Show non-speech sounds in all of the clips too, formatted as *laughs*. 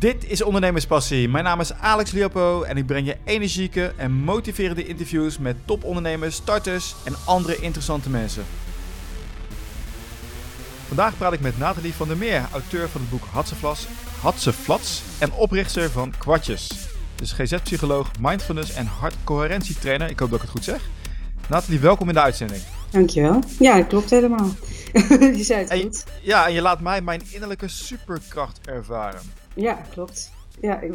Dit is Ondernemerspassie. Mijn naam is Alex Liopo en ik breng je energieke en motiverende interviews met topondernemers, starters en andere interessante mensen. Vandaag praat ik met Nathalie van der Meer, auteur van het boek Hatseflas, Hatseflats en oprichter van Kwartjes. Dus GZ-psycholoog, mindfulness en hartcoherentietrainer. Ik hoop dat ik het goed zeg. Nathalie, welkom in de uitzending. Dankjewel. Ja, dat klopt helemaal. *laughs* je zei het goed. Ja, en je laat mij mijn innerlijke superkracht ervaren. Ja, klopt. Ja, ik,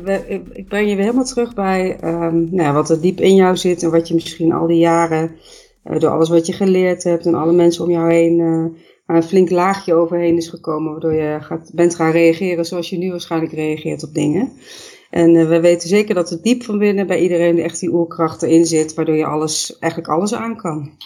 ik, breng je weer helemaal terug bij um, nou, wat er diep in jou zit en wat je misschien al die jaren, uh, door alles wat je geleerd hebt en alle mensen om jou heen, uh, een flink laagje overheen is gekomen, waardoor je gaat, bent gaan reageren zoals je nu waarschijnlijk reageert op dingen. En uh, we weten zeker dat er diep van binnen bij iedereen echt die oerkracht erin zit, waardoor je alles, eigenlijk alles aan kan.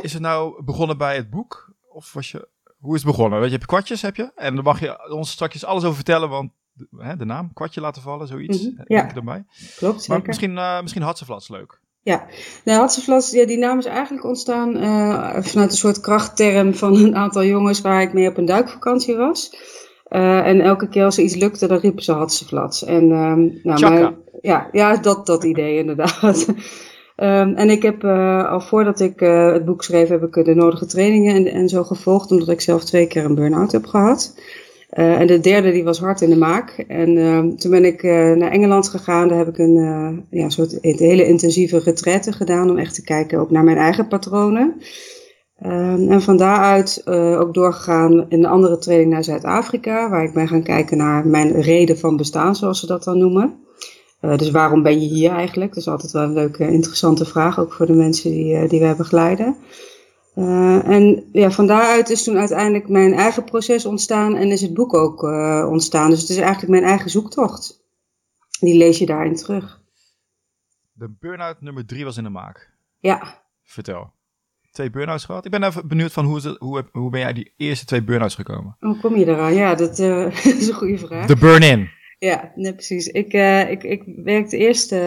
is het nou begonnen bij het boek? Of was je, hoe is het begonnen? Weet je, heb je kwartjes, heb je? En dan mag je ons straks alles over vertellen, want de, hè, de naam, kwartje laten vallen, zoiets. Mm -hmm, ja, erbij. klopt zeker. Maar misschien, uh, misschien Hatseflats leuk. Ja, nou, Hatseflats, ja, die naam is eigenlijk ontstaan uh, vanuit een soort krachtterm van een aantal jongens waar ik mee op een duikvakantie was. Uh, en elke keer als er iets lukte, dan riepen ze Hatseflats. En, um, nou, maar, ja, ja, dat, dat idee inderdaad. Um, *laughs* en ik heb uh, al voordat ik uh, het boek schreef, heb ik de nodige trainingen en, en zo gevolgd, omdat ik zelf twee keer een burn-out heb gehad. Uh, en de derde die was hard in de maak. En uh, toen ben ik uh, naar Engeland gegaan. Daar heb ik een ja, soort hele intensieve retraite gedaan. Om echt te kijken ook naar mijn eigen patronen. Ehm, en van daaruit ook doorgegaan in een andere training naar Zuid-Afrika. Waar ik ben gaan kijken naar mijn reden van bestaan, zoals ze dat dan noemen. dus waarom ben je hier eigenlijk? Dat is altijd wel een leuke, interessante vraag. Ook voor de mensen die, die wij begeleiden. Uh, en ja, van daaruit is toen uiteindelijk mijn eigen proces ontstaan en is het boek ook uh, ontstaan. Dus het is eigenlijk mijn eigen zoektocht. Die lees je daarin terug. De burn-out nummer drie was in de maak. Ja. Vertel. Twee burn-outs gehad. Ik ben even benieuwd van hoe, is het, hoe, hoe ben jij die eerste twee burn-outs gekomen? Hoe kom je eraan? Ja, dat *laughs* uh, is een goede vraag. De burn-in. Ja, nee, precies. Ik, uh, ik, ik werkte eerst uh,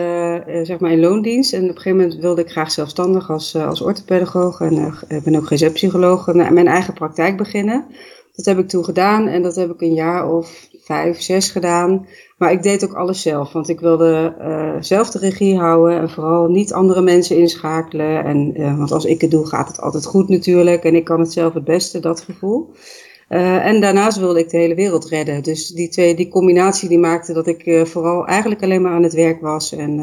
zeg maar in loondienst en op een gegeven moment wilde ik graag zelfstandig als, als orthopedagoog en ben ook GZ-psycholoog mijn eigen praktijk beginnen. Dat heb ik toen gedaan en dat heb ik een jaar of vijf, zes gedaan. Maar ik deed ook alles zelf, want ik wilde zelf de regie houden en vooral niet andere mensen inschakelen. En, want als ik het doe gaat het altijd goed natuurlijk en ik kan het zelf het beste, dat gevoel. Uh, en daarnaast wilde ik de hele wereld redden. Dus die twee, die combinatie die maakte dat ik uh, vooral eigenlijk alleen maar aan het werk was. En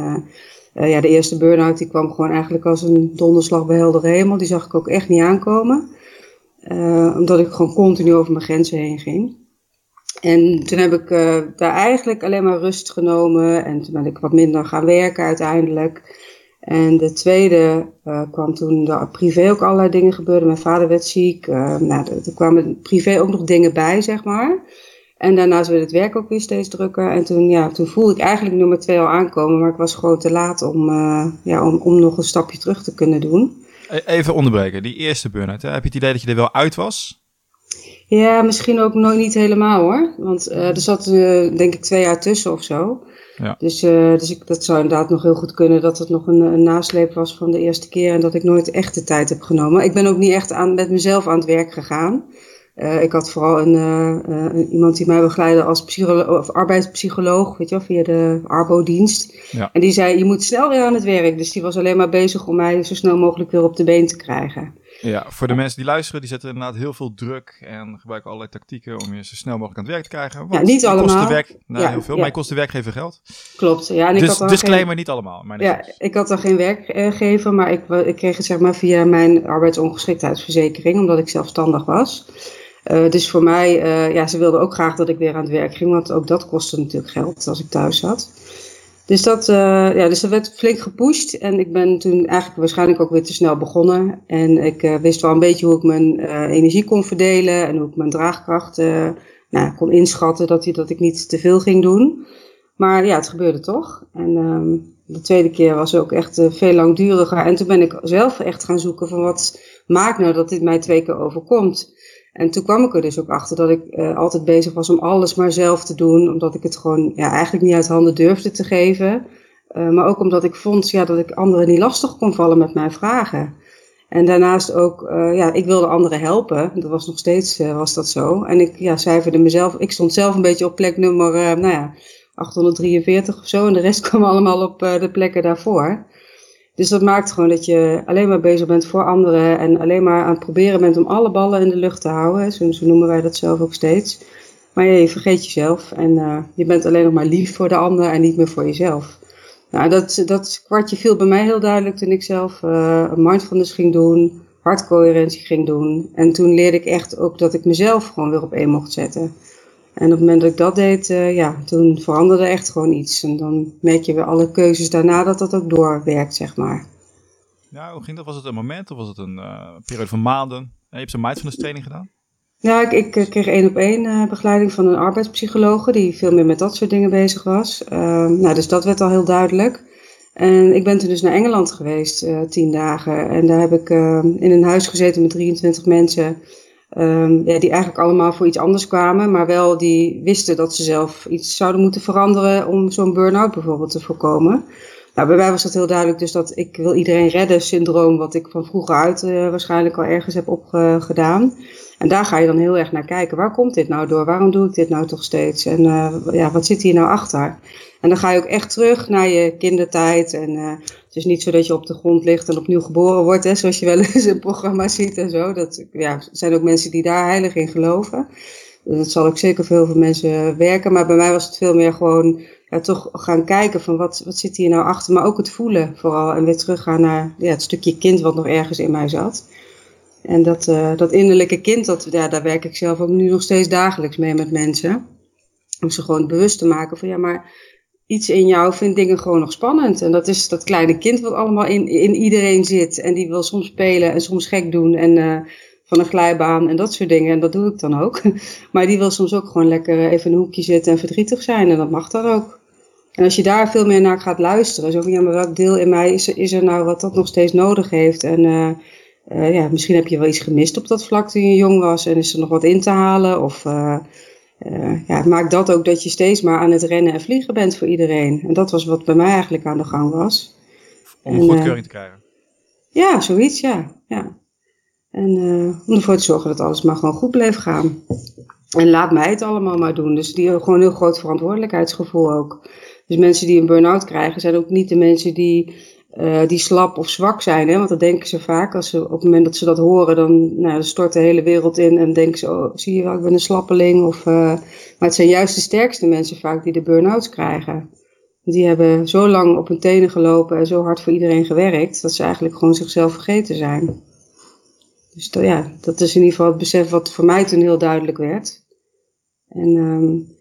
uh, ja, de eerste burn-out die kwam gewoon eigenlijk als een donderslag bij heldere hemel. Die zag ik ook echt niet aankomen. omdat ik gewoon continu over mijn grenzen heen ging. En toen heb ik daar eigenlijk alleen maar rust genomen. En toen ben ik wat minder gaan werken uiteindelijk. En de tweede uh, kwam toen er privé ook allerlei dingen gebeurden. Mijn vader werd ziek. Uh, nou, er kwamen privé ook nog dingen bij, zeg maar. En daarnaast werd het werk ook weer steeds drukker. En toen, ja, toen voelde ik eigenlijk nummer twee al aankomen. Maar ik was gewoon te laat om, uh, ja, om, om nog een stapje terug te kunnen doen. E-, even onderbreken. Die eerste burn-out. Heb je het idee dat je er wel uit was? Ja, misschien ook nog niet helemaal hoor. Want er zat denk ik twee jaar tussen of zo. Ja. Dus, uh, dus ik, dat zou inderdaad nog heel goed kunnen dat het nog een, een, nasleep was van de eerste keer en dat ik nooit echt de tijd heb genomen. Ik ben ook niet echt aan, met mezelf aan het werk gegaan. Uh, ik had vooral een, uh, iemand die mij begeleidde als of arbeidspsycholoog, weet je wel, via de Arbo-dienst. Ja. En die zei, je moet snel weer aan het werk. Dus die was alleen maar bezig om mij zo snel mogelijk weer op de been te krijgen. Ja, voor de mensen die luisteren, die zetten inderdaad heel veel druk en gebruiken allerlei tactieken om je zo snel mogelijk aan het werk te krijgen. Want ja, niet allemaal. Kost de werk, nou, ja, heel veel, ja. maar je kost de werkgever geld. Klopt, ja. En ik dus had disclaimer, geen, niet allemaal. ja, ik had dan geen werkgever, maar ik, ik kreeg het zeg maar via mijn arbeidsongeschiktheidsverzekering, omdat ik zelfstandig was. Uh, dus voor mij, uh, ja, ze wilden ook graag dat ik weer aan het werk ging, want ook dat kostte natuurlijk geld als ik thuis zat. Dus dat, uh, ja, dus dat werd flink gepusht. En ik ben toen eigenlijk waarschijnlijk ook weer te snel begonnen. En ik uh, wist wel een beetje hoe ik mijn uh, energie kon verdelen. En hoe ik mijn draagkracht nou, kon inschatten dat, dat ik niet te veel ging doen. Maar ja, het gebeurde toch. En um, de tweede keer was ook echt veel langduriger. En toen ben ik zelf echt gaan zoeken van wat maakt nou dat dit mij twee keer overkomt. En toen kwam ik er dus ook achter dat ik uh, altijd bezig was om alles maar zelf te doen. Omdat ik het gewoon ja, eigenlijk niet uit handen durfde te geven. Uh, maar ook omdat ik vond ja, dat ik anderen niet lastig kon vallen met mijn vragen. En daarnaast ook, uh, ja, ik wilde anderen helpen. Dat was nog steeds was dat zo. En ik ja, cijferde mezelf. Ik stond zelf een beetje op plek nummer, nou ja, 843 of zo. En de rest *laughs* kwam allemaal op de plekken daarvoor. Dus dat maakt gewoon dat je alleen maar bezig bent voor anderen. En alleen maar aan het proberen bent om alle ballen in de lucht te houden. Zo, noemen wij dat zelf ook steeds. Maar je vergeet jezelf. En je bent alleen nog maar lief voor de ander en niet meer voor jezelf. Nou, dat, dat kwartje viel bij mij heel duidelijk toen ik zelf uh, mindfulness ging doen, hartcoherentie ging doen. En toen leerde ik echt ook dat ik mezelf gewoon weer op één mocht zetten. En op het moment dat ik dat deed, uh, ja, toen veranderde echt gewoon iets. En dan merk je weer alle keuzes daarna dat dat ook doorwerkt, zeg maar. Ja, hoe ging dat? Was het een moment of was het een uh, periode van maanden? je hebt zo'n mindfulness training gedaan? Ja, ik, ik kreeg één op één uh, begeleiding van een arbeidspsychologe die veel meer met dat soort dingen bezig was. Uh, nou, dus dat werd al heel duidelijk. En ik ben toen dus naar Engeland geweest, tien dagen. En daar heb ik ehm, in een huis gezeten met 23 mensen. Ehm, ja, die eigenlijk allemaal voor iets anders kwamen, maar wel die wisten dat ze zelf iets zouden moeten veranderen om zo'n burn-out bijvoorbeeld te voorkomen. Nou, bij mij was dat heel duidelijk dus dat ik wil iedereen redden syndroom, wat ik van vroeger uit uh, waarschijnlijk al ergens heb opgedaan. En daar ga je dan heel erg naar kijken. Waar komt dit nou door? Waarom doe ik dit nou toch steeds? En uh, ja, wat zit hier nou achter? En dan ga je ook echt terug naar je kindertijd. En uh, het is niet zo dat je op de grond ligt en opnieuw geboren wordt, hè, zoals je wel eens in programma ziet en zo. Dat ja, zijn ook mensen die daar heilig in geloven. Dat zal ook zeker voor heel veel mensen werken. Maar bij mij was het veel meer gewoon toch gaan kijken van wat, wat zit hier nou achter. Maar ook het voelen vooral. En weer teruggaan naar ja, het stukje kind wat nog ergens in mij zat. En dat, uh, dat innerlijke kind, dat, ja, daar werk ik zelf ook nu nog steeds dagelijks mee met mensen. Om ze gewoon bewust te maken van ja, maar iets in jou vindt dingen gewoon nog spannend. En dat is dat kleine kind wat allemaal in, in iedereen zit. En die wil soms spelen en soms gek doen en uh, van een glijbaan en dat soort dingen. En dat doe ik dan ook. *laughs* Maar die wil soms ook gewoon lekker even in een hoekje zitten en verdrietig zijn. En dat mag dan ook. En als je daar veel meer naar gaat luisteren, zo van ja, maar welk deel in mij is er, nou wat dat nog steeds nodig heeft? En uh, uh, ja, misschien heb je wel iets gemist op dat vlak toen je jong was en is er nog wat in te halen. Of uh, uh, ja, maakt dat ook dat je steeds maar aan het rennen en vliegen bent voor iedereen. En dat was wat bij mij eigenlijk aan de gang was. Om een goedkeuring te krijgen? Ja, zoiets, ja. ja. En om ervoor te zorgen dat alles maar gewoon goed bleef gaan. En laat mij het allemaal maar doen. Dus die hebben gewoon een heel groot verantwoordelijkheidsgevoel ook. Dus mensen die een burn-out krijgen zijn ook niet de mensen die uh, die slap of zwak zijn. Hè? Want dat denken ze vaak. Als ze, op het moment dat ze dat horen, dan, nou, stort de hele wereld in en denken ze, oh, zie je wel, ik ben een slappeling. Of, uh, maar het zijn juist de sterkste mensen vaak die de burn-outs krijgen. Die hebben zo lang op hun tenen gelopen en zo hard voor iedereen gewerkt, dat ze eigenlijk gewoon zichzelf vergeten zijn. Dus dat, ja, dat is in ieder geval het besef wat voor mij toen heel duidelijk werd. En um,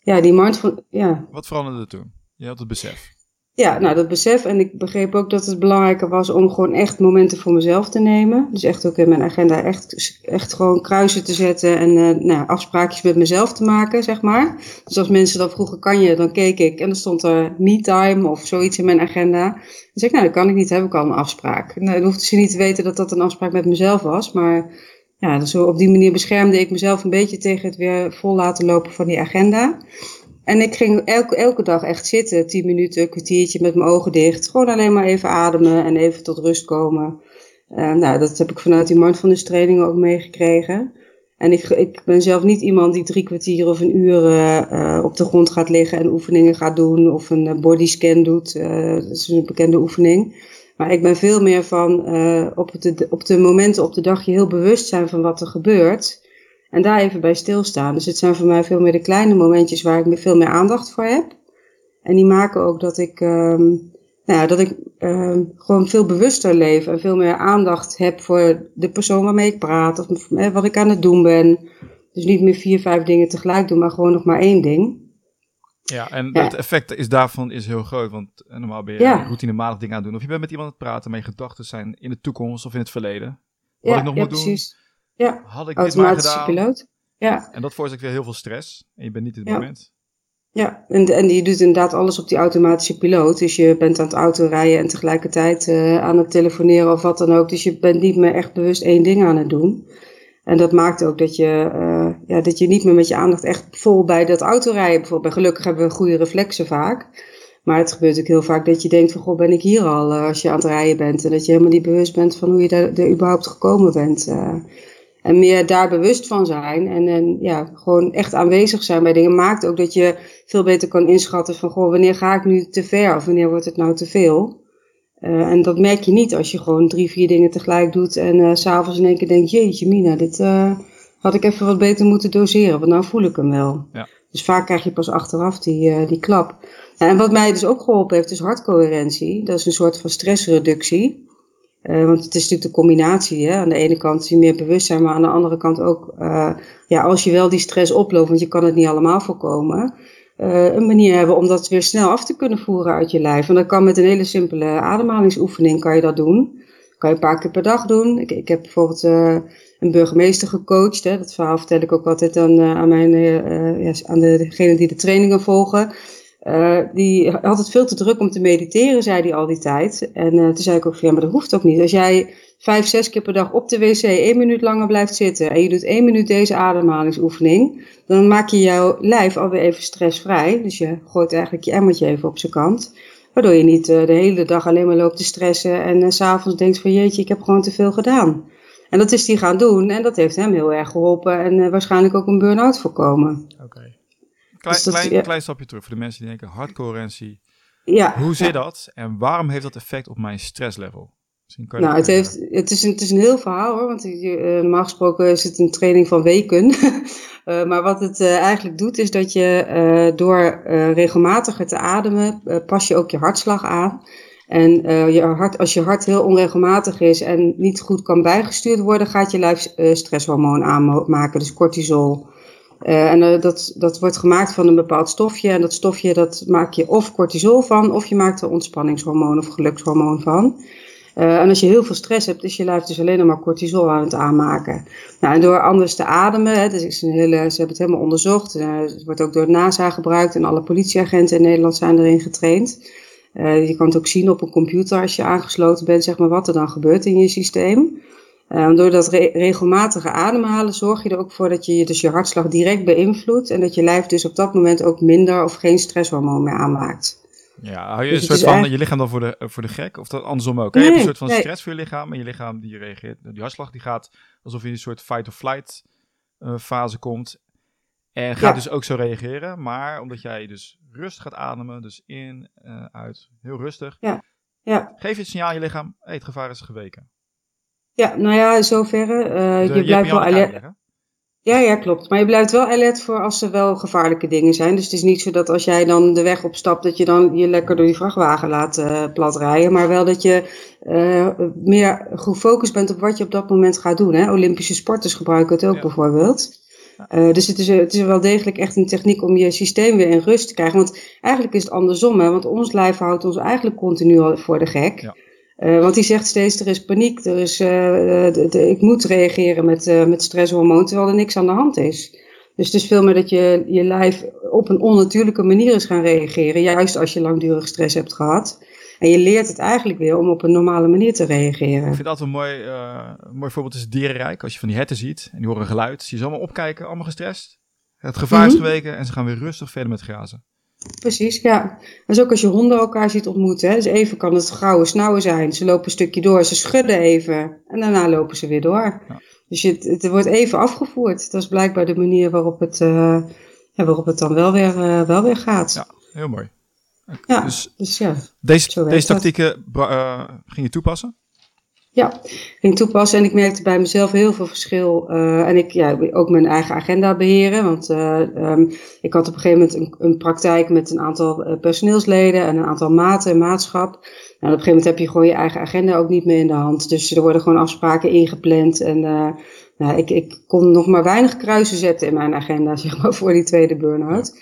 ja, die mindful, ja. Wat veranderde toen? Je had het besef. Ja, nou dat besef. En ik begreep ook dat het belangrijker was om gewoon echt momenten voor mezelf te nemen. Dus echt ook in mijn agenda echt, echt gewoon kruisen te zetten en uh, nou, afspraakjes met mezelf te maken, zeg maar. Dus als mensen dan vroegen, kan je? Dan keek ik en dan stond er me-time of zoiets in mijn agenda. Dan zei ik, nou dat kan ik niet, heb ik al een afspraak. Nou, dan hoefde ze niet te weten dat dat een afspraak met mezelf was, maar ja, dus op die manier beschermde ik mezelf een beetje tegen het weer vol laten lopen van die agenda. En ik ging elke, elke dag echt zitten, tien minuten, een kwartiertje met mijn ogen dicht. Gewoon alleen maar even ademen en even tot rust komen. Uh, nou, dat heb ik vanuit die mindfulness training ook meegekregen. En ik, ik ben zelf niet iemand die drie kwartier of een uur uh, op de grond gaat liggen en oefeningen gaat doen. Of een bodyscan doet. Dat is een bekende oefening. Maar ik ben veel meer van op, de, op de momenten op de dag je heel bewust zijn van wat er gebeurt. En daar even bij stilstaan. Dus het zijn voor mij veel meer de kleine momentjes waar ik veel meer aandacht voor heb. En die maken ook dat ik, um, nou ja, dat ik um, gewoon veel bewuster leef en veel meer aandacht heb voor de persoon waarmee ik praat of eh, wat ik aan het doen ben. Dus niet meer vier, vijf dingen tegelijk doen, maar gewoon nog maar één ding. Ja, en het effect is daarvan is heel groot. Want eh, normaal ben je ja. routinematig dingen aan het doen. Of je bent met iemand aan het praten, maar je gedachten zijn in de toekomst of in het verleden. Wat ja, ik nog ja, moet precies. doen. Ja, had ik dit maar automatische gedaan. piloot. Ja, En dat veroorzaakt weer heel veel stress. En je bent niet in het Ja. moment. ja. En, en je doet inderdaad alles op die automatische piloot. Dus je bent aan het autorijden en tegelijkertijd eh, aan het telefoneren of wat dan ook. Dus je bent niet meer echt bewust één ding aan het doen. En dat maakt ook dat je, eh, ja, dat je niet meer met je aandacht echt vol bij dat autorijden bijvoorbeeld. Bij gelukkig hebben we goede reflexen vaak. Maar het gebeurt ook heel vaak dat je denkt van, goh, ben ik hier al als je aan het rijden bent. En dat je helemaal niet bewust bent van hoe je daar, er überhaupt gekomen bent. En meer daar bewust van zijn en, en ja, gewoon echt aanwezig zijn bij dingen maakt ook dat je veel beter kan inschatten van, goh, wanneer ga ik nu te ver of wanneer wordt het nou te veel. Uh, en dat merk je niet als je gewoon drie, vier dingen tegelijk doet en uh, s'avonds in één keer denkt, jeetje Mina, dit uh, had ik even wat beter moeten doseren, want nou voel ik hem wel. Ja. Dus vaak krijg je pas achteraf die, die klap. en wat mij dus ook geholpen heeft, is hartcoherentie. Dat is een soort van stressreductie. Want het is natuurlijk de combinatie. Hè? Aan de ene kant meer bewustzijn, maar aan de andere kant ook, ja, als je wel die stress oploopt, want je kan het niet allemaal voorkomen uh, een manier hebben om dat weer snel af te kunnen voeren uit je lijf. En dat kan met een hele simpele ademhalingsoefening kan je dat doen. kan je een paar keer per dag doen. Ik, ik heb bijvoorbeeld een burgemeester gecoacht. Hè. Dat verhaal vertel ik ook altijd aan, aan, mijn, ja, aan degenen die de trainingen volgen. Die had het veel te druk om te mediteren, zei hij al die tijd. En toen zei ik ook ja, maar dat hoeft ook niet. Als jij vijf, zes keer per dag op de wc één minuut langer blijft zitten en je doet één minuut deze ademhalingsoefening, dan maak je jouw lijf alweer even stressvrij. Dus je gooit eigenlijk je emmertje even op zijn kant. Waardoor je niet uh, de hele dag alleen maar loopt te stressen en uh, s'avonds denkt van jeetje, ik heb gewoon te veel gedaan. En dat is hij gaan doen en dat heeft hem heel erg geholpen en waarschijnlijk ook een burn-out voorkomen. Oké. Klein, dus klein, klein stapje terug voor de mensen die denken, hardcoherentie. Ja, Hoe zit dat en waarom heeft dat effect op mijn stresslevel? nou, het, heeft, het, is een, het is een heel verhaal hoor, want uh, normaal gesproken is het een training van weken. uh, *laughs* maar wat het uh, eigenlijk doet, is dat je door regelmatiger te ademen, pas je ook je hartslag aan. En je hart, als je hart heel onregelmatig is en niet goed kan bijgestuurd worden, gaat je lijf stresshormoon aanmaken, dus cortisol. En dat, dat wordt gemaakt van een bepaald stofje. En dat stofje dat maak je of cortisol van, of je maakt er ontspanningshormoon of gelukshormoon van. Uh, en als je heel veel stress hebt, is je lijf dus alleen maar cortisol aan het aanmaken. Nou, en door anders te ademen, hè, dus ze hebben het helemaal onderzocht. Het wordt ook door NASA gebruikt en alle politieagenten in Nederland zijn erin getraind. Je kan het ook zien op een computer als je aangesloten bent, zeg maar, wat er dan gebeurt in je systeem. Door dat re regelmatige ademhalen zorg je er ook voor dat je dus je hartslag direct beïnvloedt en dat je lijf dus op dat moment ook minder of geen stresshormoon meer aanmaakt. Ja, hou je dus een soort van je lichaam dan voor de, voor de gek? Of dat andersom ook? Nee, je hebt een soort van stress voor je lichaam en je lichaam die reageert, die hartslag die gaat alsof je in een soort fight-or-flight uh, fase komt. En gaat dus ook zo reageren, maar omdat jij dus rustig gaat ademen, dus in, uh, uit, heel rustig. Ja. Ja. Geef je het signaal aan je lichaam, hey, het gevaar is geweken. Ja, nou ja, in zoverre. Uh, je, je blijft wel alert. Ja, ja, klopt. Maar je blijft wel alert voor als er wel gevaarlijke dingen zijn. Dus het is niet zo dat als jij dan de weg opstapt, dat je dan je lekker door die vrachtwagen laat uh, plat rijden. Maar wel dat je uh, meer gefocust bent op wat je op dat moment gaat doen. Hè? Olympische sporters gebruiken het ook bijvoorbeeld. Uh, dus het is, het is wel degelijk echt een techniek om je systeem weer in rust te krijgen. Want eigenlijk is het andersom. Hè? Want ons lijf houdt ons eigenlijk continu voor de gek. Ja. Uh, want die zegt steeds, er is paniek, er is, uh, de, de, ik moet reageren met, uh, met stresshormoon, terwijl er niks aan de hand is. Dus het is veel meer dat je, je lijf op een onnatuurlijke manier is gaan reageren, juist als je langdurig stress hebt gehad. En je leert het eigenlijk weer om op een normale manier te reageren. Ik vind dat een mooi, een mooi voorbeeld is dierenrijk. Als je van die herten ziet en die horen geluid, zie je ze allemaal opkijken, allemaal gestrest. Het gevaar is mhm. geweken en ze gaan weer rustig verder met grazen. Precies, ja. Dat is ook als je honden elkaar ziet ontmoeten. Hè. Dus even kan het gouden snauwen zijn. Ze lopen een stukje door, ze schudden even en daarna lopen ze weer door. Ja. Dus je, het, wordt even afgevoerd. Dat is blijkbaar de manier waarop het, uh, ja, waarop het dan wel weer, uh, wel weer gaat. Ja, heel mooi. Ja, dus, dus ja. Deze, deze tactieken uh, ging je toepassen? Ja, ging toepassen en ik merkte bij mezelf heel veel verschil. Uh, en ik ja, ook mijn eigen agenda beheren. Want uh, um, ik had op een gegeven moment een, een praktijk met een aantal uh, personeelsleden en een aantal maten en maatschap. Nou, op een gegeven moment heb je gewoon je eigen agenda ook niet meer in de hand. Dus er worden gewoon afspraken ingepland. En nou, ik, ik kon nog maar weinig kruisen zetten in mijn agenda, *laughs* zeg maar, voor die tweede burn-out.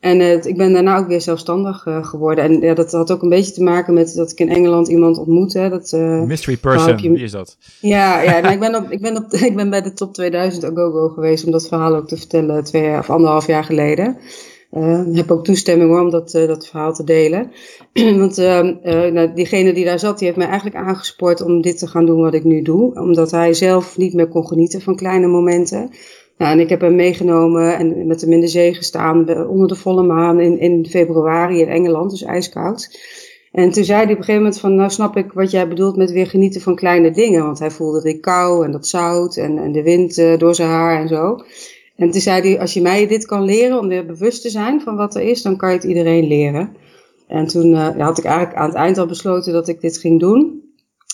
En uh, ik ben daarna ook weer zelfstandig uh, geworden. En ja, dat had ook een beetje te maken met dat ik in Engeland iemand ontmoette. Dat, uh, Mystery person, je... wie is dat? Ja, ja *laughs* nou, ik, ben op, ik, ben op, *laughs* ik ben bij de top 2000 Agogo geweest om dat verhaal ook te vertellen twee of anderhalf jaar geleden. Ik heb ook toestemming hoor, om dat, dat verhaal te delen. *clears throat* Want ehm, nou, diegene die daar zat, die heeft mij eigenlijk aangespoord om dit te gaan doen wat ik nu doe. Omdat hij zelf niet meer kon genieten van kleine momenten. Nou, en ik heb hem meegenomen en met hem in de zee gestaan onder de volle maan in, in februari in Engeland, dus ijskoud. En toen zei hij op een gegeven moment van, nou snap ik wat jij bedoelt met weer genieten van kleine dingen. Want hij voelde die kou en dat zout en, en de wind uh, door zijn haar en zo. En toen zei hij, als je mij dit kan leren om weer bewust te zijn van wat er is, dan kan je het iedereen leren. En toen uh, had ik eigenlijk aan het eind al besloten dat ik dit ging doen.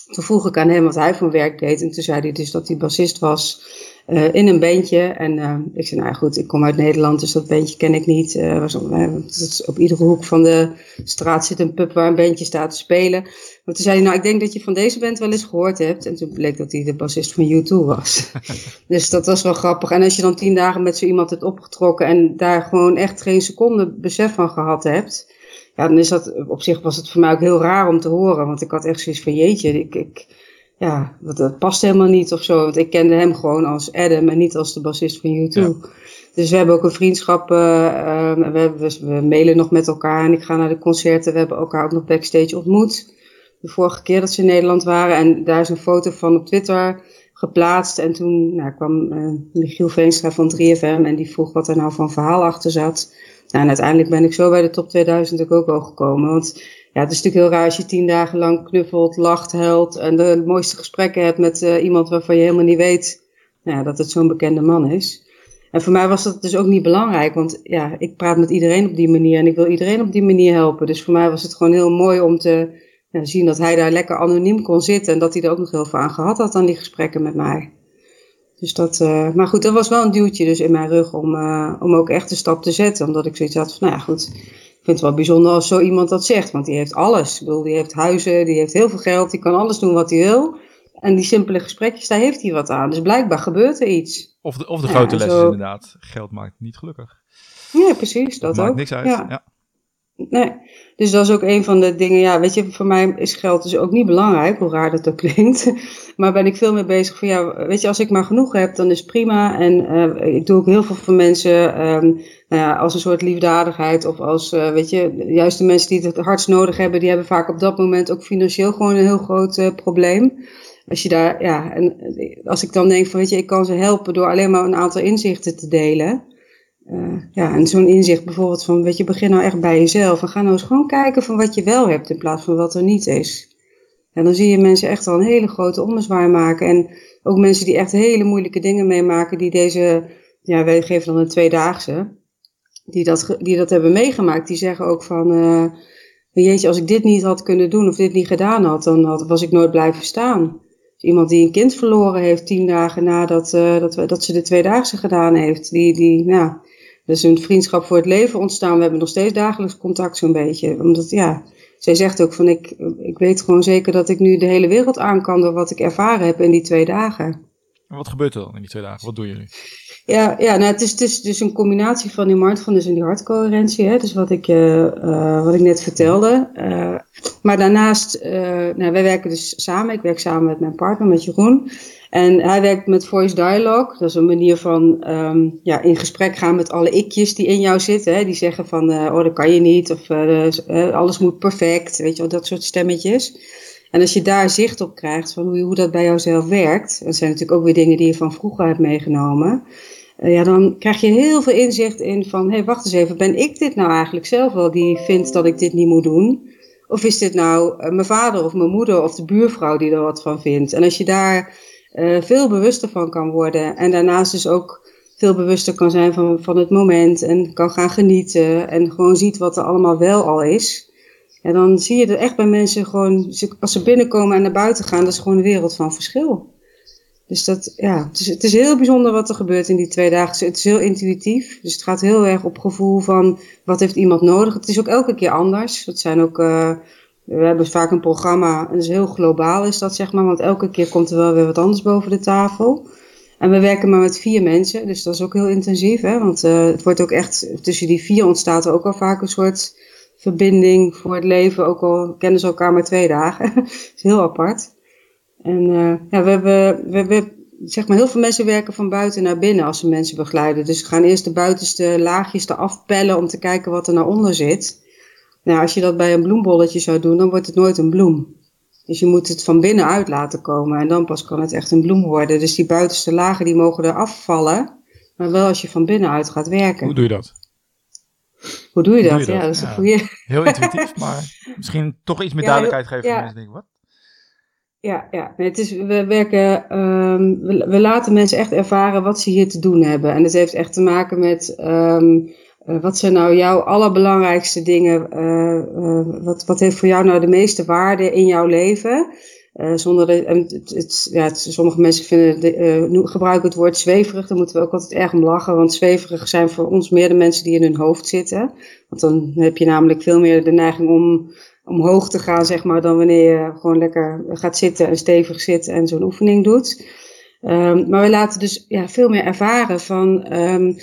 Toen vroeg ik aan hem wat hij voor werk deed. En toen zei hij dus dat hij bassist was uh, in een bandje. En uh, ik zei, nou goed, ik kom uit Nederland, dus dat bandje ken ik niet. Uh, was op, op, iedere hoek van de straat zit een pub waar een bandje staat te spelen. Maar toen zei hij, nou ik denk dat je van deze band wel eens gehoord hebt. En toen bleek dat hij de bassist van U2 was. *laughs* dus dat was wel grappig. En als je dan tien dagen met zo iemand hebt opgetrokken en daar gewoon echt geen seconde besef van gehad hebt ja, dan is dat, op zich was het voor mij ook heel raar om te horen. Want ik had echt zoiets van, jeetje, ik, ik, ja, dat, dat past helemaal niet of zo. Want ik kende hem gewoon als Adam en niet als de bassist van U2. Ja. Dus we hebben ook een vriendschap, uh, we, we, we, mailen nog met elkaar en ik ga naar de concerten. We hebben elkaar ook nog backstage ontmoet. De vorige keer dat ze in Nederland waren. En daar is een foto van op Twitter geplaatst. En toen nou, kwam uh, Michiel Veenstra van 3FM en die vroeg wat er nou van verhaal achter zat. Nou, en uiteindelijk ben ik zo bij de top 2000 ook al gekomen. Want ja, het is natuurlijk heel raar als je tien dagen lang knuffelt, lacht, huilt en de mooiste gesprekken hebt met uh, iemand waarvan je helemaal niet weet nou dat het zo'n bekende man is. En voor mij was dat dus ook niet belangrijk, want ja, ik praat met iedereen op die manier en ik wil iedereen op die manier helpen. Dus voor mij was het gewoon heel mooi om te zien dat hij daar lekker anoniem kon zitten en dat hij er ook nog heel veel aan gehad had aan die gesprekken met mij. Dus dat, uh, maar goed, dat was wel een duwtje dus in mijn rug om, uh, om ook echt een stap te zetten. Omdat ik zoiets had van, nou ja goed, ik vind het wel bijzonder als zo iemand dat zegt. Want die heeft alles. Ik bedoel, die heeft huizen, die heeft heel veel geld, die kan alles doen wat hij wil. En die simpele gesprekjes, daar heeft hij wat aan. Dus blijkbaar gebeurt er iets. Of de, of de grote les is inderdaad, geld maakt niet gelukkig. Ja, precies, dat, maakt ook. niks uit, ja. ja. Nee, dus dat is ook een van de dingen. Ja, weet je, voor mij is geld dus ook niet belangrijk, hoe raar dat ook *laughs* klinkt. Maar ben ik veel meer bezig van, ja, weet je, als ik maar genoeg heb, dan is prima. En uh, ik doe ook heel veel voor mensen, um, nou ja, als een soort liefdadigheid. Of als, uh, weet je, juist de mensen die het hardst nodig hebben, die hebben vaak op dat moment ook financieel gewoon een heel groot uh, probleem. Als je daar, ja, en als ik dan denk van, weet je, ik kan ze helpen door alleen maar een aantal inzichten te delen. Uh, ja, en zo'n inzicht bijvoorbeeld van, weet je, begin nou echt bij jezelf. En ga nou eens gewoon kijken van wat je wel hebt in plaats van wat er niet is. En dan zie je mensen echt wel een hele grote ommezwaai maken. En ook mensen die echt hele moeilijke dingen meemaken, die deze, ja, wij geven dan een tweedaagse, die dat, die dat hebben meegemaakt, die zeggen ook van, uh, jeetje, als ik dit niet had kunnen doen of dit niet gedaan had, dan had, was ik nooit blijven staan. Dus iemand die een kind verloren heeft tien dagen nadat uh, dat, dat ze de tweedaagse gedaan heeft, die, die, nou, dus een vriendschap voor het leven ontstaan. We hebben nog steeds dagelijks contact zo'n beetje. Omdat, ja, zij zegt ook van ik, ik weet gewoon zeker dat ik nu de hele wereld aan kan door wat ik ervaren heb in die twee dagen. En wat gebeurt er dan in die twee dagen? Wat doen jullie? Ja, ja nou, het, is, het is dus een combinatie van die mindfulness en die hartcoherentie. Hè? Dus wat ik, uh, uh, wat ik net vertelde. Uh, maar daarnaast, nou, wij werken dus samen. Ik werk samen met mijn partner, met Jeroen. En hij werkt met voice dialogue. Dat is een manier van um, ja, in gesprek gaan met alle ikjes die in jou zitten. Hè? Die zeggen van, uh, oh dat kan je niet. Of uh, alles moet perfect. Weet je wel, dat soort stemmetjes. En als je daar zicht op krijgt van hoe, hoe dat bij jouzelf werkt. Dat zijn natuurlijk ook weer dingen die je van vroeger hebt meegenomen. Ja, dan krijg je heel veel inzicht in van, hé hey, wacht eens even. Ben ik dit nou eigenlijk zelf wel die vindt dat ik dit niet moet doen? Of is dit nou mijn vader of mijn moeder of de buurvrouw die er wat van vindt? En als je daar uh, veel bewuster van kan worden. En daarnaast dus ook veel bewuster kan zijn van, van het moment en kan gaan genieten en gewoon ziet wat er allemaal wel al is. En dan zie je er echt bij mensen gewoon, als ze binnenkomen en naar buiten gaan, dat is gewoon een wereld van verschil. Dus dat, ja, het is, het is heel bijzonder wat er gebeurt in die twee dagen. Het is heel intuïtief, dus het gaat heel erg op gevoel van wat heeft iemand nodig. Het is ook elke keer anders. Dat zijn ook uh, we hebben vaak een programma, en is heel globaal is dat zeg maar, want elke keer komt er wel weer wat anders boven de tafel. En we werken maar met vier mensen, dus dat is ook heel intensief, hè? want uh, het wordt ook echt, tussen die vier ontstaat er ook al vaak een soort verbinding voor het leven, ook al kennen ze elkaar maar twee dagen. *laughs* dat is heel apart. En uh, ja, we hebben, we hebben, zeg maar, heel veel mensen werken van buiten naar binnen als ze mensen begeleiden. Dus ze gaan eerst de buitenste laagjes eraf om te kijken wat er naar onder zit. Nou, als je dat bij een bloembolletje zou doen, dan wordt het nooit een bloem. Dus je moet het van binnenuit laten komen en dan pas kan het echt een bloem worden. Dus die buitenste lagen die mogen er afvallen. maar wel als je van binnenuit gaat werken. Hoe doe je dat? Hoe doe je dat? Ja, dat is een goede. Heel *laughs* intuïtief, maar misschien toch iets meer duidelijkheid geven voor mensen denken, wat? Ja, ja. Nee, het is, we werken, um, we, we, laten mensen echt ervaren wat ze hier te doen hebben. En dat heeft echt te maken met um, uh, wat zijn nou jouw allerbelangrijkste dingen? Uh, uh, wat, wat heeft voor jou nou de meeste waarde in jouw leven? zonder de, het, het, ja, sommige mensen vinden de, gebruiken het woord zweverig. Daar moeten we ook altijd erg om lachen. Want zweverig zijn voor ons meer de mensen die in hun hoofd zitten. Want dan heb je namelijk veel meer de neiging om omhoog te gaan, zeg maar, dan wanneer je gewoon lekker gaat zitten en stevig zit en zo'n oefening doet. Um, maar we laten dus ja, veel meer ervaren van um,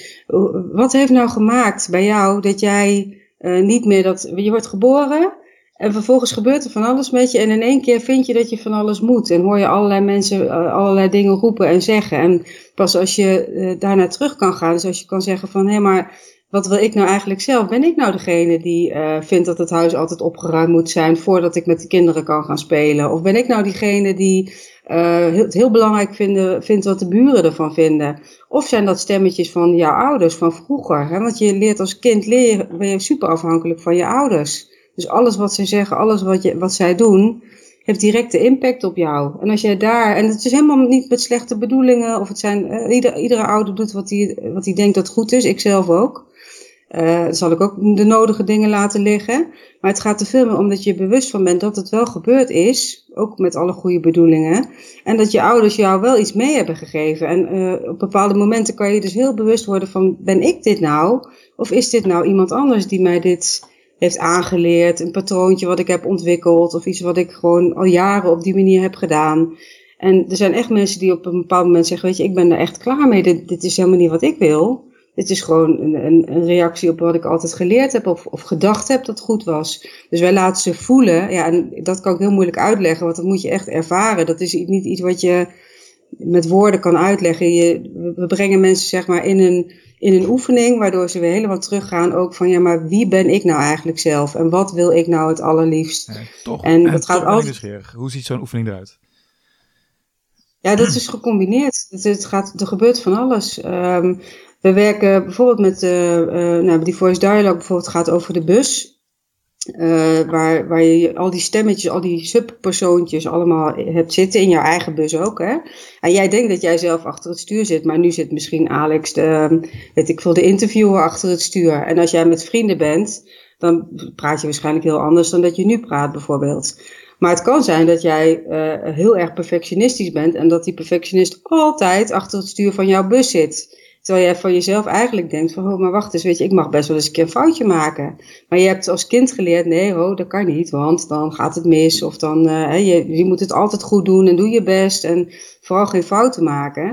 wat heeft nou gemaakt bij jou dat jij uh, niet meer dat. Je wordt geboren en vervolgens gebeurt er van alles met je en in één keer vind je dat je van alles moet. En hoor je allerlei mensen uh, allerlei dingen roepen en zeggen. En pas als je uh, daarna terug kan gaan, dus als je kan zeggen van hé, maar wat wil ik nou eigenlijk zelf? Ben ik nou degene die uh, vindt dat het huis altijd opgeruimd moet zijn voordat ik met de kinderen kan gaan spelen? Of ben ik nou diegene die uh, het heel belangrijk vinden, vindt wat de buren ervan vinden? Of zijn dat stemmetjes van jouw ouders van vroeger? Hè? Want je leert als kind leren, ben je super afhankelijk van je ouders. Dus alles wat ze zeggen, alles wat, je, wat zij doen, heeft directe impact op jou. En als jij daar, en het is helemaal niet met slechte bedoelingen, of het zijn, uh, ieder, iedere ouder doet wat hij wat denkt dat goed is, ik zelf ook. Uh, zal ik ook de nodige dingen laten liggen. Maar het gaat er veel meer om dat je bewust van bent dat het wel gebeurd is. Ook met alle goede bedoelingen. En dat je ouders jou wel iets mee hebben gegeven. En uh, op bepaalde momenten kan je dus heel bewust worden van: ben ik dit nou? Of is dit nou iemand anders die mij dit heeft aangeleerd? Een patroontje wat ik heb ontwikkeld. Of iets wat ik gewoon al jaren op die manier heb gedaan. En er zijn echt mensen die op een bepaald moment zeggen: Weet je, ik ben er echt klaar mee. Dit is helemaal niet wat ik wil. Dit is gewoon een, een, een, reactie op wat ik altijd geleerd heb of, of gedacht heb dat goed was. Dus wij laten ze voelen. Ja, en dat kan ik heel moeilijk uitleggen, want dat moet je echt ervaren. Dat is niet iets wat je met woorden kan uitleggen. Je, we brengen mensen zeg maar in een, in een oefening, waardoor ze weer helemaal teruggaan ook van ja, maar wie ben ik nou eigenlijk zelf? En wat wil ik nou het allerliefst? Ja, toch, en dat gaat altijd. Hoe ziet zo'n oefening eruit? Ja, dat is gecombineerd. Het, het, gaat, er gebeurt van alles. Um, we werken bijvoorbeeld met uh, uh, nou, die voice dialogue bijvoorbeeld gaat over de bus. Uh, waar, waar je al die stemmetjes, al die subpersoontjes allemaal hebt zitten in jouw eigen bus ook. Hè? En jij denkt dat jij zelf achter het stuur zit, maar nu zit misschien Alex, de, weet ik veel, de interviewer achter het stuur. En als jij met vrienden bent, dan praat je waarschijnlijk heel anders dan dat je nu praat bijvoorbeeld. Maar het kan zijn dat jij heel erg perfectionistisch bent en dat die perfectionist altijd achter het stuur van jouw bus zit. Terwijl jij van jezelf eigenlijk denkt van, oh, maar wacht eens, weet je, ik mag best wel eens een keer een foutje maken. Maar je hebt als kind geleerd, nee, oh, dat kan niet, want dan gaat het mis. Of dan, uh, je, je moet het altijd goed doen en doe je best en vooral geen fouten maken.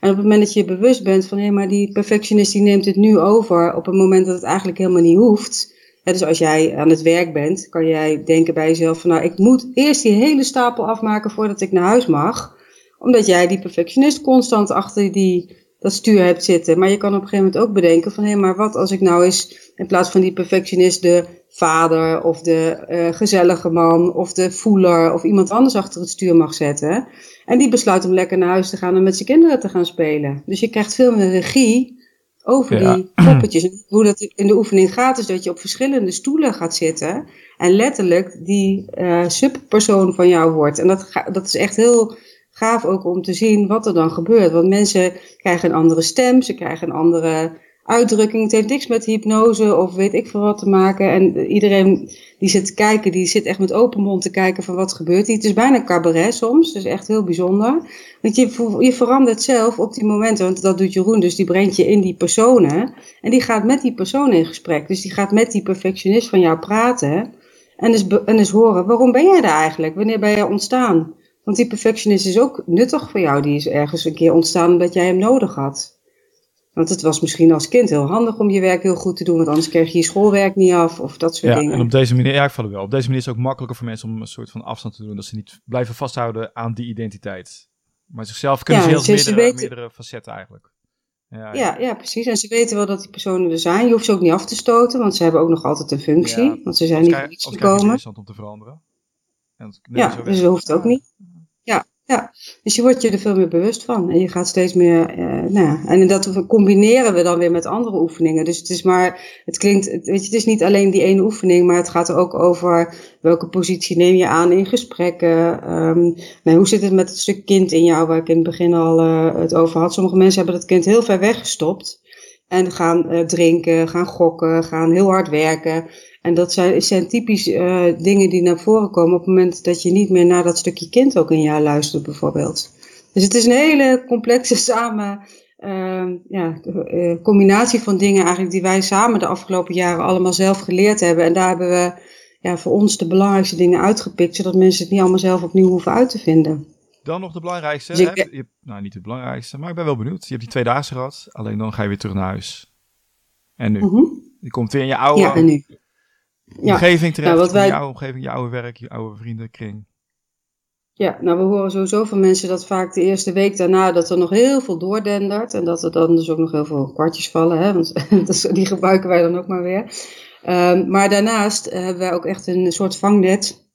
En op het moment dat je bewust bent van, hé, maar die perfectionist die neemt het nu over op het moment dat het eigenlijk helemaal niet hoeft. dus als jij aan het werk bent, kan jij denken bij jezelf van, nou, ik moet eerst die hele stapel afmaken voordat ik naar huis mag. Omdat jij die perfectionist constant achter die dat stuur hebt zitten. Maar je kan op een gegeven moment ook bedenken van hé, hey, maar wat als ik nou eens in plaats van die perfectionist de vader of de uh, gezellige man of de voeler of iemand anders achter het stuur mag zetten. En die besluit om lekker naar huis te gaan en met zijn kinderen te gaan spelen. Dus je krijgt veel meer regie over die poppetjes. Hoe dat in de oefening gaat, is dat je op verschillende stoelen gaat zitten. En letterlijk die uh, subpersoon van jou wordt. En dat, dat is echt heel gaaf ook om te zien wat er dan gebeurt. Want mensen krijgen een andere stem, ze krijgen een andere uitdrukking. Het heeft niks met hypnose of weet ik veel wat te maken. En iedereen die zit te kijken, die zit echt met open mond te kijken van wat gebeurt hier. Het is bijna cabaret soms, is echt heel bijzonder. Want je, je verandert zelf op die momenten, want dat doet Jeroen, dus die brengt je in die personen. En die gaat met die persoon in gesprek. Dus die gaat met die perfectionist van jou praten. En dus, en dus horen, waarom ben jij daar eigenlijk? Wanneer ben je ontstaan? Want die perfectionist is ook nuttig voor jou. Die is ergens een keer ontstaan omdat jij hem nodig had. Want het was misschien als kind heel handig om je werk heel goed te doen, want anders kreeg je je schoolwerk niet af of dat soort ja, dingen. En op deze manier, ja, ik val wel. Op deze manier is het ook makkelijker voor mensen om een soort van afstand te doen, dat ze niet blijven vasthouden aan die identiteit. Maar zichzelf kunnen ja, ze heel meerdere, meerdere facetten eigenlijk. Ja, ja, ja. precies. En ze weten wel dat die personen er zijn. Je hoeft ze ook niet af te stoten, want ze hebben ook nog altijd een functie. want ze zijn niet voor iets gekomen. Het is interessant om te veranderen. En ja, dus dat hoeft ook niet. Ja, Ja, dus je wordt je er veel meer bewust van. En je gaat steeds meer, uh, nou ja, en dat combineren we dan weer met andere oefeningen. Dus het is maar, het klinkt, weet je, het is niet alleen die ene oefening, maar het gaat er ook over welke positie neem je aan in gesprekken. Um, nou, hoe zit het met het stuk kind in jou, waar ik in het begin al uh, het over had. Sommige mensen hebben dat kind heel ver weggestopt. En gaan uh, drinken, gaan gokken, gaan heel hard werken. En dat zijn, zijn typisch uh, dingen die naar voren komen op het moment dat je niet meer naar dat stukje kind ook in jou luistert, bijvoorbeeld. Dus het is een hele complexe *laughs* samen, uh, ja, uh, combinatie van dingen eigenlijk die wij samen de afgelopen jaren allemaal zelf geleerd hebben. En daar hebben we ja, voor ons de belangrijkste dingen uitgepikt, zodat mensen het niet allemaal zelf opnieuw hoeven uit te vinden. Dan nog de belangrijkste. Dus ik, je, nou, niet het belangrijkste, maar ik ben wel benieuwd. Je hebt die twee dagen gehad, alleen dan ga je weer terug naar huis. En nu? Mhm. Je komt weer in je oude... Ja, en nu? omgeving terecht, nou, wat wij... jouw omgeving, je oude werk, je oude vriendenkring. Ja, nou we horen sowieso van mensen dat vaak de eerste week daarna dat er nog heel veel doordendert. En dat er dan dus ook nog heel veel kwartjes vallen, hè, want *laughs* die gebruiken wij dan ook maar weer. Um, maar daarnaast hebben wij ook echt een soort vangnet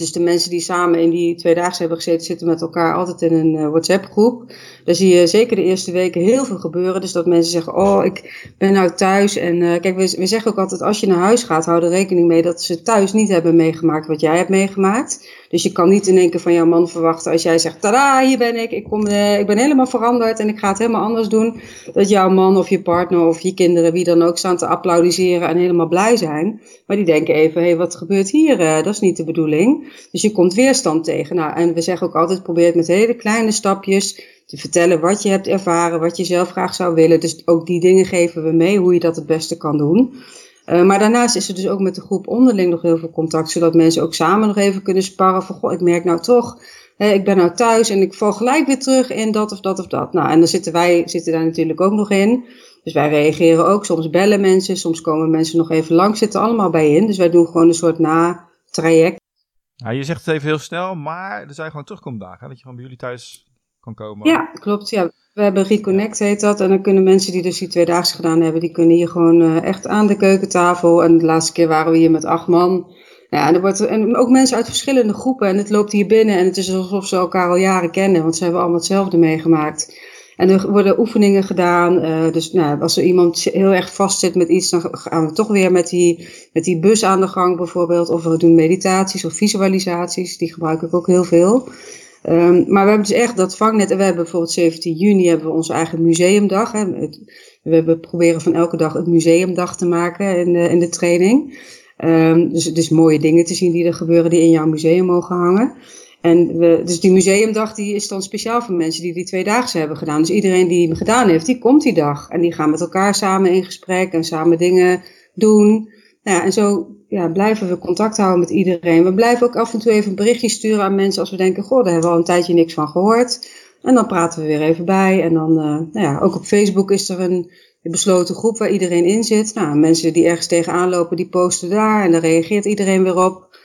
is de mensen die samen in die tweedaagse hebben gezeten, zitten met elkaar altijd in een uh, WhatsApp-groep. Daar zie je zeker de eerste weken heel veel gebeuren. Dus dat mensen zeggen, oh, ik ben nou thuis. En uh, kijk, we, we zeggen ook altijd, als je naar huis gaat, hou er rekening mee dat ze thuis niet hebben meegemaakt wat jij hebt meegemaakt. Dus je kan niet in één keer van jouw man verwachten als jij zegt, tada, hier ben ik, ik, kom, uh, ik ben helemaal veranderd en ik ga het helemaal anders doen. Dat jouw man of je partner of je kinderen, wie dan ook, staan te applaudisseren en helemaal blij zijn. Maar die denken even, hé, hey, wat gebeurt hier? dat is niet de bedoeling. Dus je komt weerstand tegen. Nou, en we zeggen ook altijd, probeer het met hele kleine stapjes te vertellen wat je hebt ervaren, wat je zelf graag zou willen. Dus ook die dingen geven we mee, hoe je dat het beste kan doen. Uh, maar daarnaast is er dus ook met de groep onderling nog heel veel contact, zodat mensen ook samen nog even kunnen sparren van, goh, ik merk nou toch, hè, ik ben nou thuis en ik val gelijk weer terug in dat of dat of dat. Nou, en dan zitten wij zitten daar natuurlijk ook nog in. Dus wij reageren ook, soms bellen mensen, soms komen mensen nog even langs, zitten allemaal bij in. Dus wij doen gewoon een soort na-traject. Ja, je zegt het even heel snel, maar er zijn gewoon terugkomdagen, dat je gewoon bij jullie thuis kan komen. Ja, klopt. Ja. We hebben Reconnect heet dat. En dan kunnen mensen die dus die tweedaagse gedaan hebben, die kunnen hier gewoon uh, echt aan de keukentafel. En de laatste keer waren we hier met acht man. Ja, en, er wordt, en ook mensen uit verschillende groepen. En het loopt hier binnen en het is alsof ze elkaar al jaren kennen, want ze hebben allemaal hetzelfde meegemaakt. En er worden oefeningen gedaan. Uh, dus nou, als er iemand heel erg vastzit met iets, dan gaan we toch weer met die, met die bus aan de gang bijvoorbeeld. Of we doen meditaties of visualisaties. Die gebruik ik ook heel veel. Um, maar we hebben dus echt dat vangnet. En we hebben bijvoorbeeld 17 juni hebben we onze eigen museumdag. Hè. we hebben proberen van elke dag een museumdag te maken in de, in de training. Um, dus is mooie dingen te zien die er gebeuren die in jouw museum mogen hangen. En we, dus die museumdag die is dan speciaal voor mensen die die tweedaagse hebben gedaan. Dus iedereen die hem gedaan heeft, die komt die dag. En die gaan met elkaar samen in gesprek en samen dingen doen. Nou ja, en zo ja, blijven we contact houden met iedereen. We blijven ook af en toe even een berichtje sturen aan mensen als we denken, goh, daar hebben we al een tijdje niks van gehoord. En dan praten we weer even bij. En dan, uh, nou ja, ook op Facebook is er een besloten groep waar iedereen in zit. Nou, mensen die ergens tegenaan lopen, die posten daar en dan reageert iedereen weer op.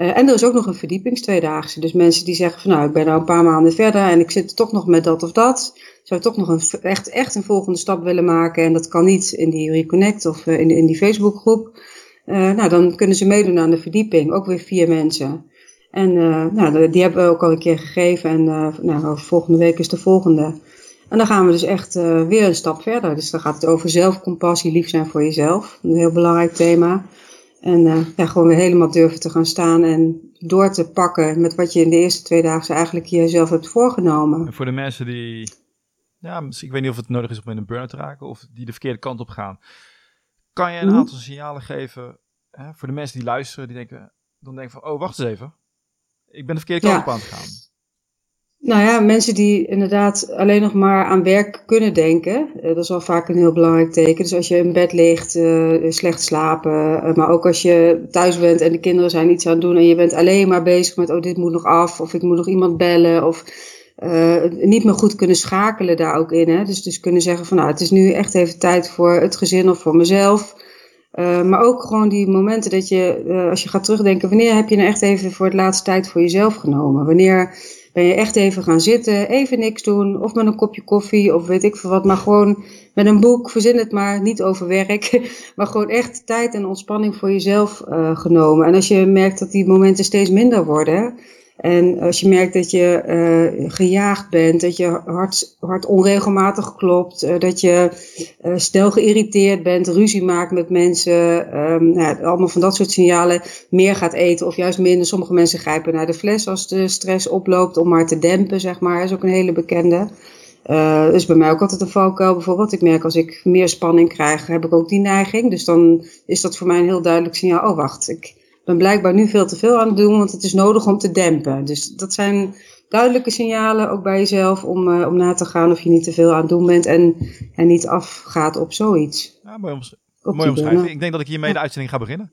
Uh, en er is ook nog een verdiepingstweedaagse. Dus mensen die zeggen van nou, ik ben nou een paar maanden verder en ik zit toch nog met dat of dat. Zou toch nog een, echt, echt een volgende stap willen maken. En dat kan niet in die Reconnect of uh, in, in die Facebookgroep. Uh, nou, dan kunnen ze meedoen aan de verdieping. Ook weer vier mensen. En nou, die hebben we ook al een keer gegeven. En nou, volgende week is de volgende. En dan gaan we dus echt weer een stap verder. Dus dan gaat het over zelfcompassie, lief zijn voor jezelf. Een heel belangrijk thema. En ja, gewoon weer helemaal durven te gaan staan en door te pakken met wat je in de eerste twee dagen eigenlijk jezelf hebt voorgenomen. En voor de mensen die, ja, ik weet niet of het nodig is om in een burn-out te raken of die de verkeerde kant op gaan. Kan je een mhm. aantal signalen geven hè, voor de mensen die luisteren, die denken, dan denken van, oh, wacht eens even. Ik ben de verkeerde kant op aan het gaan. Nou ja, mensen die inderdaad alleen nog maar aan werk kunnen denken, eh, dat is al vaak een heel belangrijk teken. Dus als je in bed ligt, uh, slecht slapen, uh, maar ook als je thuis bent en de kinderen zijn iets aan het doen en je bent alleen maar bezig met, oh dit moet nog af, of ik moet nog iemand bellen, of niet meer goed kunnen schakelen daar ook in. Hè? Dus, dus kunnen zeggen van nou, het is nu echt even tijd voor het gezin of voor mezelf. Maar ook gewoon die momenten dat je, als je gaat terugdenken, wanneer heb je nou echt even voor het laatste tijd voor jezelf genomen? Wanneer ben je echt even gaan zitten, even niks doen, of met een kopje koffie, of weet ik veel wat, maar gewoon met een boek, verzin het maar, niet over werk, *laughs* maar gewoon echt tijd en ontspanning voor jezelf uh, genomen. En als je merkt dat die momenten steeds minder worden, En als je merkt dat je uh, gejaagd bent, dat je hart, hart onregelmatig klopt, uh, dat je uh, snel geïrriteerd bent, ruzie maakt met mensen, um, nou, allemaal van dat soort signalen, meer gaat eten of juist minder. Sommige mensen grijpen naar de fles als de stress oploopt om maar te dempen, zeg maar. Is ook een hele bekende. Uh, is bij mij ook altijd een valkuil bijvoorbeeld. Ik merk als ik meer spanning krijg, heb ik ook die neiging. Dus dan is dat voor mij een heel duidelijk signaal. Oh, wacht, ik ben blijkbaar nu veel te veel aan het doen, want het is nodig om te dempen. Dus dat zijn duidelijke signalen ook bij jezelf om, uh, om na te gaan of je niet te veel aan het doen bent en, en niet afgaat op zoiets. Ja, mooi, omsch mooi omschrijven. Ik denk dat ik hiermee de uitzending ga beginnen. *laughs*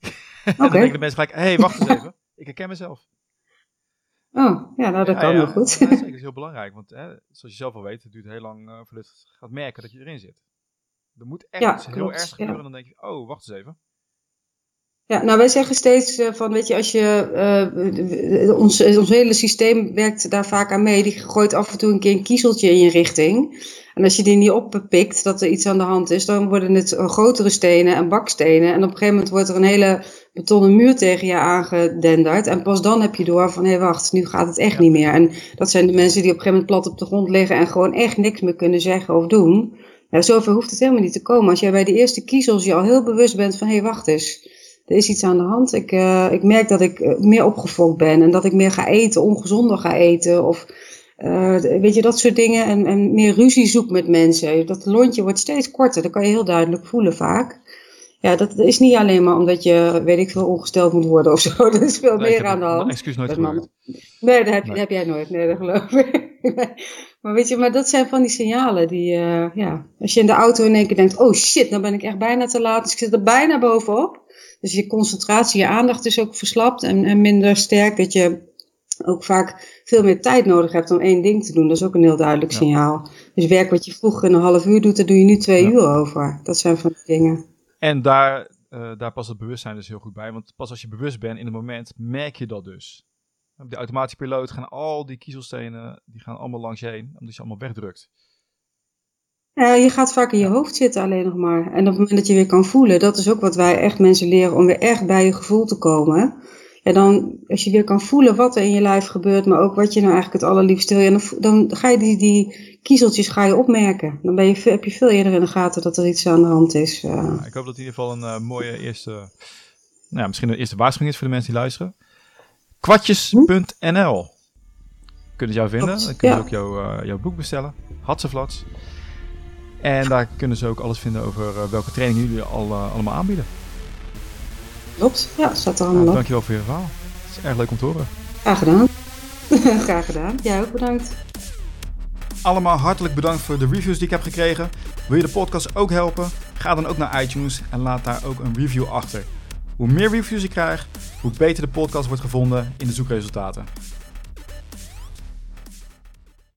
Oké. Okay. dan denken de mensen gelijk, hé, hey, wacht eens even. Ik herken mezelf. Oh, ja, nou dat ja, kan ja, wel goed. Dat is heel belangrijk, want hè, zoals je zelf al weet, het duurt heel lang uh, voordat je gaat merken dat je erin zit. Er moet echt iets heel erg gebeuren en dan denk je, oh, wacht eens even. Ja, nou wij zeggen steeds uh, van, weet je, als je, uh, ons, ons hele systeem werkt daar vaak aan mee. Die gooit af en toe een keer een kiezeltje in je richting. En als je die niet oppikt, dat er iets aan de hand is, dan worden het grotere stenen en bakstenen. En op een gegeven moment wordt er een hele betonnen muur tegen je aangedenderd. En pas dan heb je door van, hé hey, wacht, nu gaat het echt niet meer. En dat zijn de mensen die op een gegeven moment plat op de grond liggen en gewoon echt niks meer kunnen zeggen of doen. Ja, zover hoeft het helemaal niet te komen. Als jij bij de eerste kiezels je al heel bewust bent van, hé hey, wacht eens er is iets aan de hand. Ik, uh, ik merk dat ik eh, meer opgefokt ben en dat ik meer ga eten, ongezonder ga eten. Of uh, weet je, dat soort dingen. En, en meer ruzie zoek met mensen. Dat lontje wordt steeds korter. Dat kan je heel duidelijk voelen vaak. Ja, dat is niet alleen maar omdat je, weet ik veel, ongesteld moet worden of zo. *laughs* Dat is veel nee, meer aan de hand. excuus nooit gehoord. Nee, dat heb, nee. heb jij nooit. Nee, dat geloof ik. *laughs* Maar weet je, maar dat zijn van die signalen die, uh, ja. Als je in de auto in één keer denkt, oh shit, dan ben ik echt bijna te laat. Dus ik zit er bijna bovenop. Dus je concentratie, je aandacht is ook verslapt en, en minder sterk. Dat je ook vaak veel meer tijd nodig hebt om één ding te doen. Dat is ook een heel duidelijk ja. signaal. Dus werk wat je vroeger in een half uur doet, daar doe je nu twee ja. uur over. Dat zijn van die dingen. En daar, uh, daar past het bewustzijn dus heel goed bij. Want pas als je bewust bent in het moment, merk je dat dus. Op de automatische piloot gaan al die kiezelstenen, die gaan allemaal langs je heen, omdat je allemaal wegdrukt. Ja, je gaat vaak in je hoofd zitten alleen nog maar. En op het moment dat je weer kan voelen, dat is ook wat wij echt mensen leren om weer echt bij je gevoel te komen. En dan, als je weer kan voelen wat er in je lijf gebeurt, maar ook wat je nou eigenlijk het allerliefst wil, dan, dan ga je die, die kiezeltjes ga je opmerken. Dan ben je, heb je veel eerder in de gaten dat er iets aan de hand is. Uh. Ja, ik hoop dat in ieder geval een uh, mooie eerste, nou ja, misschien een eerste waarschuwing is voor de mensen die luisteren. Kwartjes.nl kunnen ze jou vinden. Dan kunnen ze ook jouw, uh, jouw boek bestellen. Hatseflats. En daar kunnen ze ook alles vinden over uh, welke trainingen jullie al, uh, allemaal aanbieden. Klopt, ja, staat er allemaal nou, op. Dankjewel voor je verhaal. Het is erg leuk om te horen. Graag gedaan. *laughs* Graag gedaan. Jij ook bedankt. Allemaal hartelijk bedankt voor de reviews die ik heb gekregen. Wil je de podcast ook helpen? Ga dan ook naar iTunes en laat daar ook een review achter. Hoe meer reviews ik krijg, hoe beter de podcast wordt gevonden in de zoekresultaten.